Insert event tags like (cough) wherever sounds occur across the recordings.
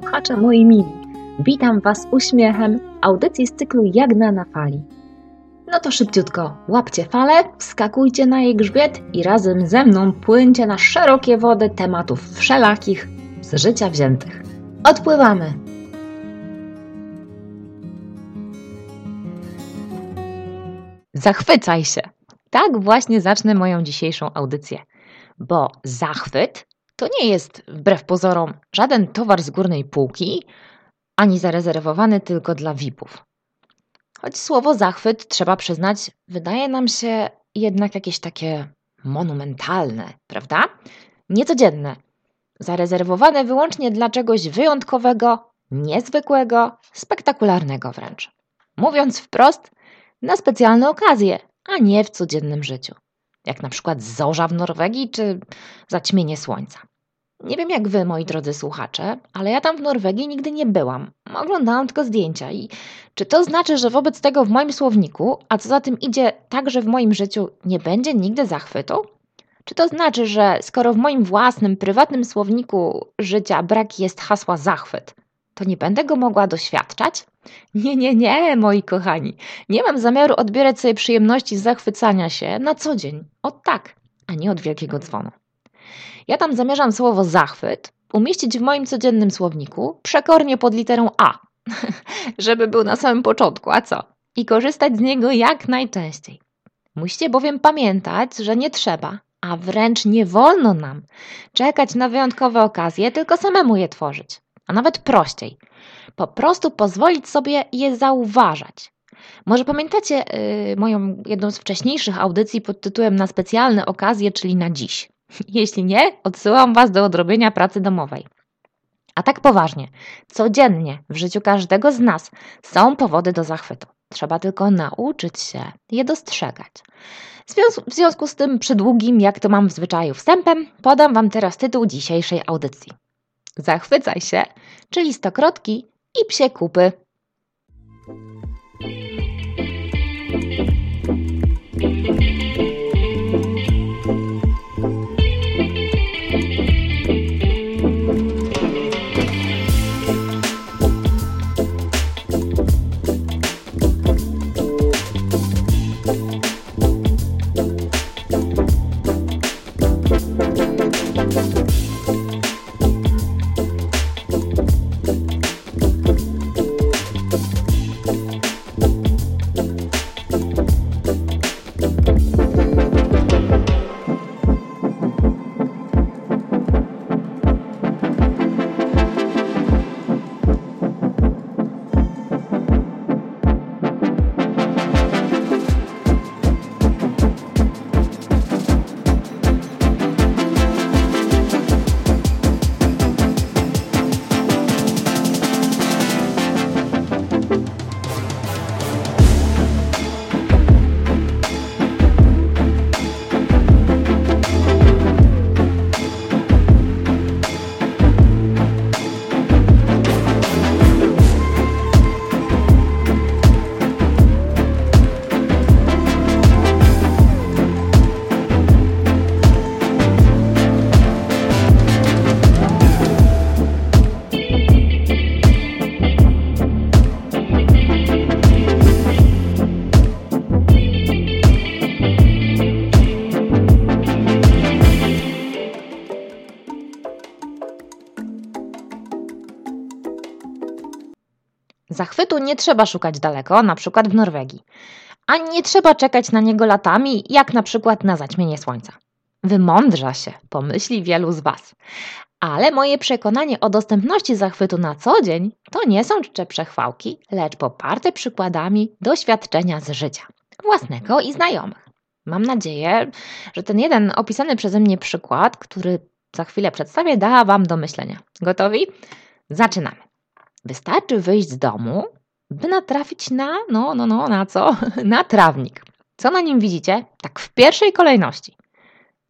słuchacze moi mili. Witam Was uśmiechem audycji z cyklu Jagna na fali. No to szybciutko, łapcie falę, wskakujcie na jej grzbiet i razem ze mną płyńcie na szerokie wody tematów wszelakich z życia wziętych. Odpływamy! Zachwycaj się! Tak właśnie zacznę moją dzisiejszą audycję, bo zachwyt to nie jest, wbrew pozorom, żaden towar z górnej półki, ani zarezerwowany tylko dla VIP-ów. Choć słowo zachwyt, trzeba przyznać, wydaje nam się jednak jakieś takie monumentalne, prawda? Niecodzienne, zarezerwowane wyłącznie dla czegoś wyjątkowego, niezwykłego, spektakularnego wręcz. Mówiąc wprost, na specjalne okazje, a nie w codziennym życiu. Jak na przykład zorza w Norwegii czy zaćmienie słońca. Nie wiem jak wy, moi drodzy słuchacze, ale ja tam w Norwegii nigdy nie byłam. Oglądałam tylko zdjęcia i czy to znaczy, że wobec tego w moim słowniku, a co za tym idzie, także w moim życiu nie będzie nigdy zachwytu? Czy to znaczy, że skoro w moim własnym, prywatnym słowniku życia brak jest hasła zachwyt, to nie będę go mogła doświadczać? Nie, nie, nie, moi kochani. Nie mam zamiaru odbierać sobie przyjemności zachwycania się na co dzień. Od tak, a nie od wielkiego dzwonu. Ja tam zamierzam słowo zachwyt umieścić w moim codziennym słowniku przekornie pod literą A, (laughs) żeby był na samym początku, a co? I korzystać z niego jak najczęściej. Musicie bowiem pamiętać, że nie trzeba, a wręcz nie wolno nam czekać na wyjątkowe okazje, tylko samemu je tworzyć. A nawet prościej. Po prostu pozwolić sobie je zauważać. Może pamiętacie yy, moją jedną z wcześniejszych audycji pod tytułem Na specjalne okazje, czyli na dziś. Jeśli nie, odsyłam Was do odrobienia pracy domowej. A tak poważnie, codziennie w życiu każdego z nas są powody do zachwytu. Trzeba tylko nauczyć się je dostrzegać. W związku z tym przydługim, jak to mam w zwyczaju wstępem, podam Wam teraz tytuł dzisiejszej audycji. Zachwycaj się, czyli stokrotki i psie kupy. Zachwytu nie trzeba szukać daleko, na przykład w Norwegii. Ani nie trzeba czekać na niego latami, jak na przykład na zaćmienie słońca. Wymądrza się, pomyśli wielu z Was. Ale moje przekonanie o dostępności zachwytu na co dzień to nie są czcze przechwałki, lecz poparte przykładami doświadczenia z życia, własnego i znajomych. Mam nadzieję, że ten jeden opisany przeze mnie przykład, który za chwilę przedstawię, da Wam do myślenia. Gotowi? Zaczynamy. Wystarczy wyjść z domu, by natrafić na, no, no, no, na co? (laughs) Na trawnik. Co na nim widzicie? Tak w pierwszej kolejności.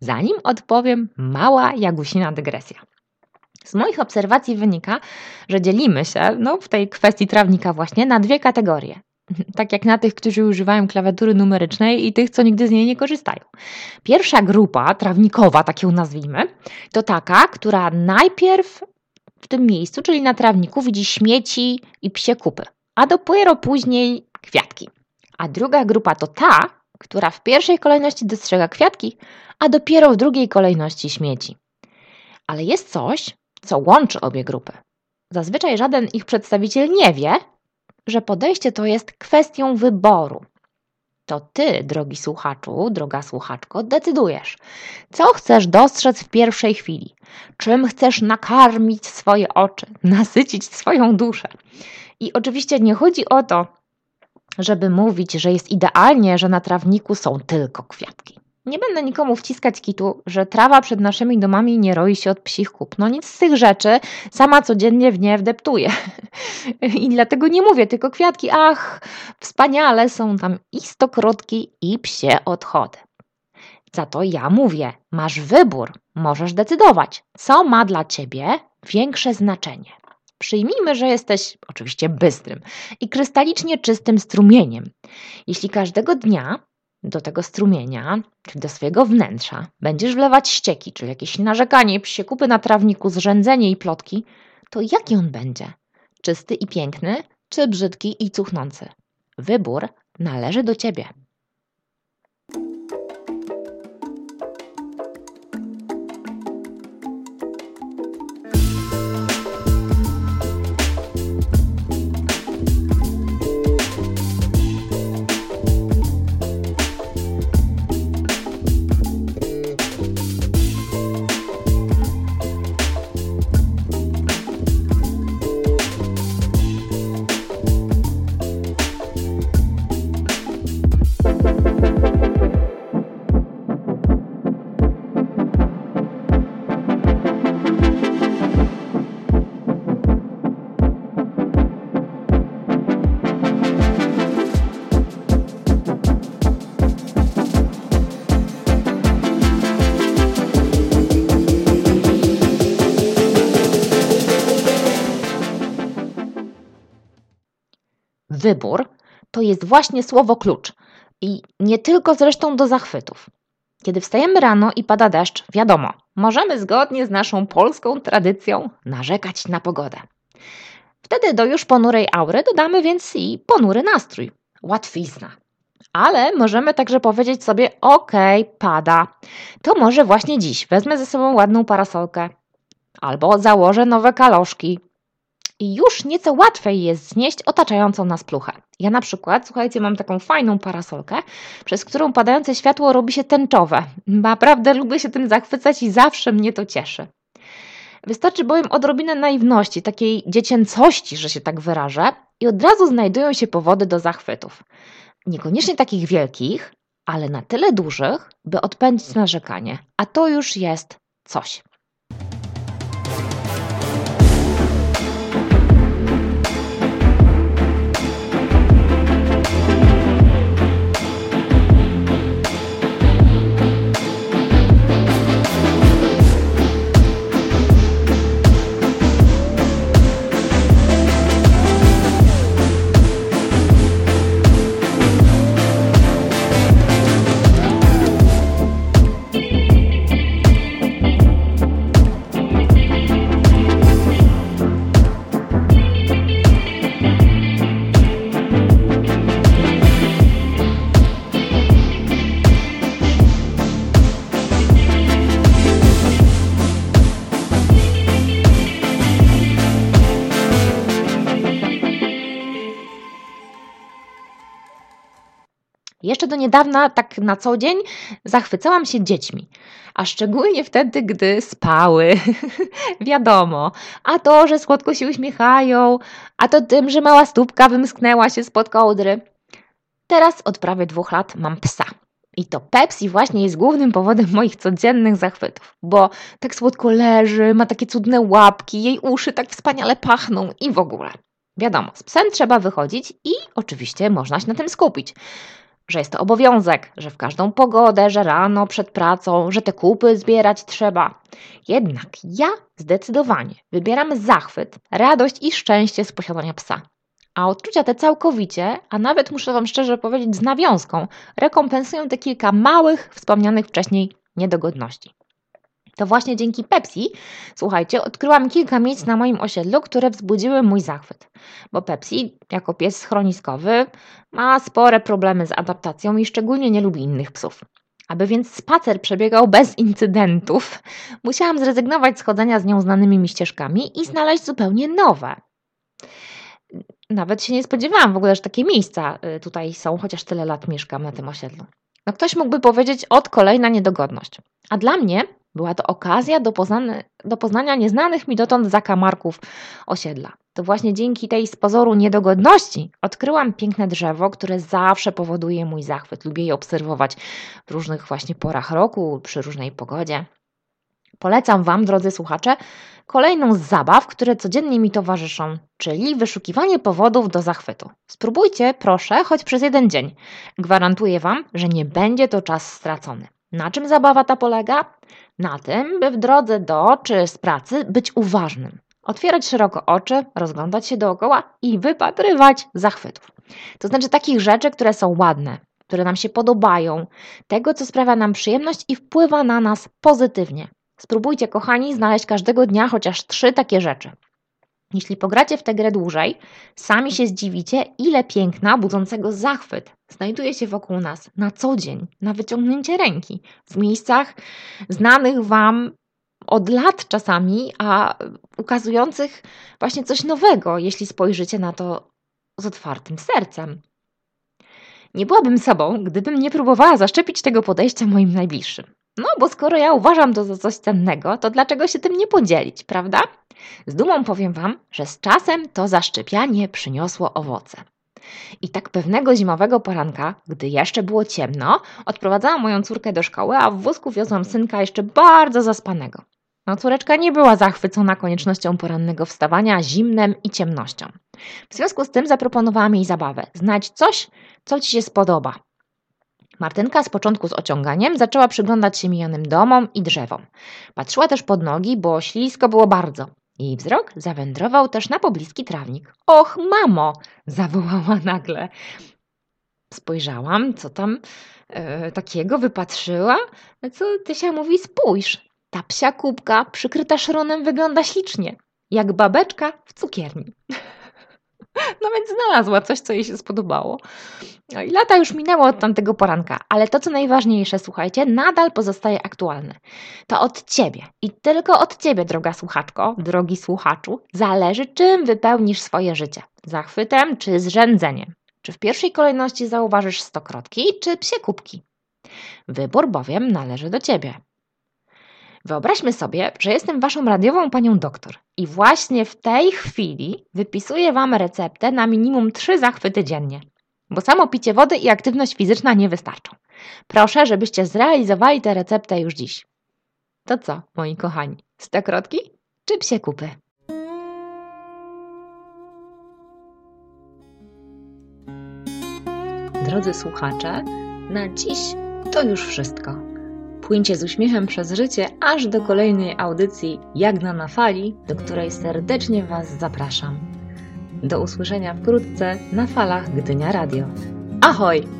Zanim odpowiem, mała jagusina dygresja. Z moich obserwacji wynika, że dzielimy się no, w tej kwestii trawnika właśnie na dwie kategorie. (laughs) Tak jak na tych, którzy używają klawiatury numerycznej i tych, co nigdy z niej nie korzystają. Pierwsza grupa, trawnikowa, tak ją nazwijmy, to taka, która najpierw w tym miejscu, czyli na trawniku, widzi śmieci i psie kupy, a dopiero później kwiatki. A druga grupa to ta, która w pierwszej kolejności dostrzega kwiatki, a dopiero w drugiej kolejności śmieci. Ale jest coś, co łączy obie grupy. Zazwyczaj żaden ich przedstawiciel nie wie, że podejście to jest kwestią wyboru. To ty, drogi słuchaczu, droga słuchaczko, decydujesz, co chcesz dostrzec w pierwszej chwili, czym chcesz nakarmić swoje oczy, (laughs) nasycić swoją duszę. I oczywiście nie chodzi o to, żeby mówić, że jest idealnie, że na trawniku są tylko kwiatki. Nie będę nikomu wciskać kitu, że trawa przed naszymi domami nie roi się od psich kup. No nic z tych rzeczy sama codziennie w nie wdeptuję. (laughs) I dlatego nie mówię tylko kwiatki. Ach, wspaniale są tam i stokrotki, i psie odchody. Za to ja mówię, masz wybór, możesz decydować, co ma dla ciebie większe znaczenie. Przyjmijmy, że jesteś oczywiście bystrym i krystalicznie czystym strumieniem. Jeśli każdego dnia do tego strumienia, czyli do swojego wnętrza, będziesz wlewać ścieki, czyli jakieś narzekanie, psie kupy na trawniku, zrzędzenie i plotki, to jaki on będzie? Czysty i piękny, czy brzydki i cuchnący? Wybór należy do ciebie. Wybór to jest właśnie słowo klucz. I nie tylko zresztą do zachwytów. Kiedy wstajemy rano i pada deszcz, wiadomo, możemy zgodnie z naszą polską tradycją narzekać na pogodę. Wtedy do już ponurej aury dodamy więc i ponury nastrój. Łatwizna. Ale możemy także powiedzieć sobie: OK, pada. To może właśnie dziś wezmę ze sobą ładną parasolkę, albo założę nowe kaloszki, i już nieco łatwiej jest znieść otaczającą nas pluchę. Ja na przykład, słuchajcie, mam taką fajną parasolkę, przez którą padające światło robi się tęczowe. Naprawdę lubię się tym zachwycać i zawsze mnie to cieszy. Wystarczy bowiem odrobinę naiwności, takiej dziecięcości, że się tak wyrażę, i od razu znajdują się powody do zachwytów. Niekoniecznie takich wielkich, ale na tyle dużych, by odpędzić narzekanie, a to już jest coś. Jeszcze do niedawna, tak na co dzień, zachwycałam się dziećmi. A szczególnie wtedy, gdy spały. (laughs) Wiadomo. A to, że słodko się uśmiechają, a to tym, że mała stópka wymsknęła się spod kołdry. Teraz od prawie dwóch lat mam psa. I to Pepsi właśnie jest głównym powodem (laughs) moich codziennych zachwytów, bo tak słodko leży, ma takie cudne łapki, jej uszy tak wspaniale pachną i w ogóle. Wiadomo, z psem trzeba wychodzić i oczywiście można się na tym skupić że jest to obowiązek, że w każdą pogodę, że rano przed pracą, że te kupy zbierać trzeba. Jednak ja zdecydowanie wybieram zachwyt, radość i szczęście z posiadania psa. A odczucia te całkowicie, a nawet muszę Wam szczerze powiedzieć z nawiązką, rekompensują te kilka małych, wspomnianych wcześniej niedogodności. To właśnie dzięki Pepsi, słuchajcie, odkryłam kilka miejsc na moim osiedlu, które wzbudziły mój zachwyt. Bo Pepsi, jako pies schroniskowy, ma spore problemy z adaptacją i szczególnie nie lubi innych psów. Aby więc spacer przebiegał bez incydentów, musiałam zrezygnować z chodzenia z nią znanymi mi ścieżkami i znaleźć zupełnie nowe. Nawet się nie spodziewałam w ogóle, że takie miejsca y, tutaj są, chociaż tyle lat mieszkam na tym osiedlu. No ktoś mógłby powiedzieć, od kolejna niedogodność. A dla mnie była to okazja do, poznania, do poznania nieznanych mi dotąd zakamarków osiedla. To właśnie dzięki tej z pozoru niedogodności odkryłam piękne drzewo, które zawsze powoduje mój zachwyt. Lubię je obserwować w różnych właśnie porach roku, przy różnej pogodzie. Polecam Wam, drodzy słuchacze, kolejną z zabaw, które codziennie mi towarzyszą, czyli wyszukiwanie powodów do zachwytu. Spróbujcie, proszę, choć przez jeden dzień. Gwarantuję Wam, że nie będzie to czas stracony. Na czym zabawa ta polega? Na tym, by w drodze do czy z pracy być uważnym. Otwierać szeroko oczy, rozglądać się dookoła i wypatrywać zachwytów. To znaczy takich rzeczy, które są ładne, które nam się podobają, tego, co sprawia nam przyjemność i wpływa na nas pozytywnie. Spróbujcie, kochani, znaleźć każdego dnia chociaż trzy takie rzeczy. Jeśli pogracie w tę grę dłużej, sami się zdziwicie, ile piękna budzącego zachwyt znajduje się wokół nas na co dzień, na wyciągnięcie ręki, w miejscach znanych Wam od lat czasami, a ukazujących właśnie coś nowego, jeśli spojrzycie na to z otwartym sercem. Nie byłabym sobą, gdybym nie próbowała zaszczepić tego podejścia moim najbliższym. No, bo skoro ja uważam to za coś cennego, to dlaczego się tym nie podzielić, prawda? Z dumą powiem Wam, że z czasem to zaszczepianie przyniosło owoce. I tak pewnego zimowego poranka, gdy jeszcze było ciemno, odprowadzałam moją córkę do szkoły, a w wózku wiozłam synka jeszcze bardzo zaspanego. No, córeczka nie była zachwycona koniecznością porannego wstawania, zimnem i ciemnością. W związku z tym zaproponowałam jej zabawę. Znajdź coś, co Ci się spodoba. Martynka z początku z ociąganiem zaczęła przyglądać się mijanym domom i drzewom. Patrzyła też pod nogi, bo ślisko było bardzo. Jej wzrok zawędrował też na pobliski trawnik. Och, mamo! zawołała (laughs) nagle. Spojrzałam, co tam e, takiego wypatrzyła. Co Tysia mówi, spójrz. Ta psia kubka przykryta szronem wygląda ślicznie, jak babeczka w cukierni. No więc znalazła coś, co jej się spodobało. No i lata już minęło od tamtego poranka, ale to, co najważniejsze, słuchajcie, nadal pozostaje aktualne. To od ciebie i tylko od ciebie, droga słuchaczko, drogi słuchaczu, zależy, czym wypełnisz swoje życie. Zachwytem czy zrzędzeniem. Czy w pierwszej kolejności zauważysz stokrotki, czy psie kubki? Wybór bowiem należy do ciebie. Wyobraźmy sobie, że jestem waszą radiową panią doktor i właśnie w tej chwili wypisuję wam receptę na minimum trzy zachwyty dziennie, bo samo picie wody i aktywność fizyczna nie wystarczą. Proszę, żebyście zrealizowali tę receptę już dziś. To co, moi kochani, stokrotki czy psie kupy? Drodzy słuchacze, na dziś to już wszystko. Płyńcie z uśmiechem przez życie aż do kolejnej audycji Jagna na fali, do której serdecznie Was zapraszam. Do usłyszenia wkrótce na falach Gdynia Radio. Ahoj!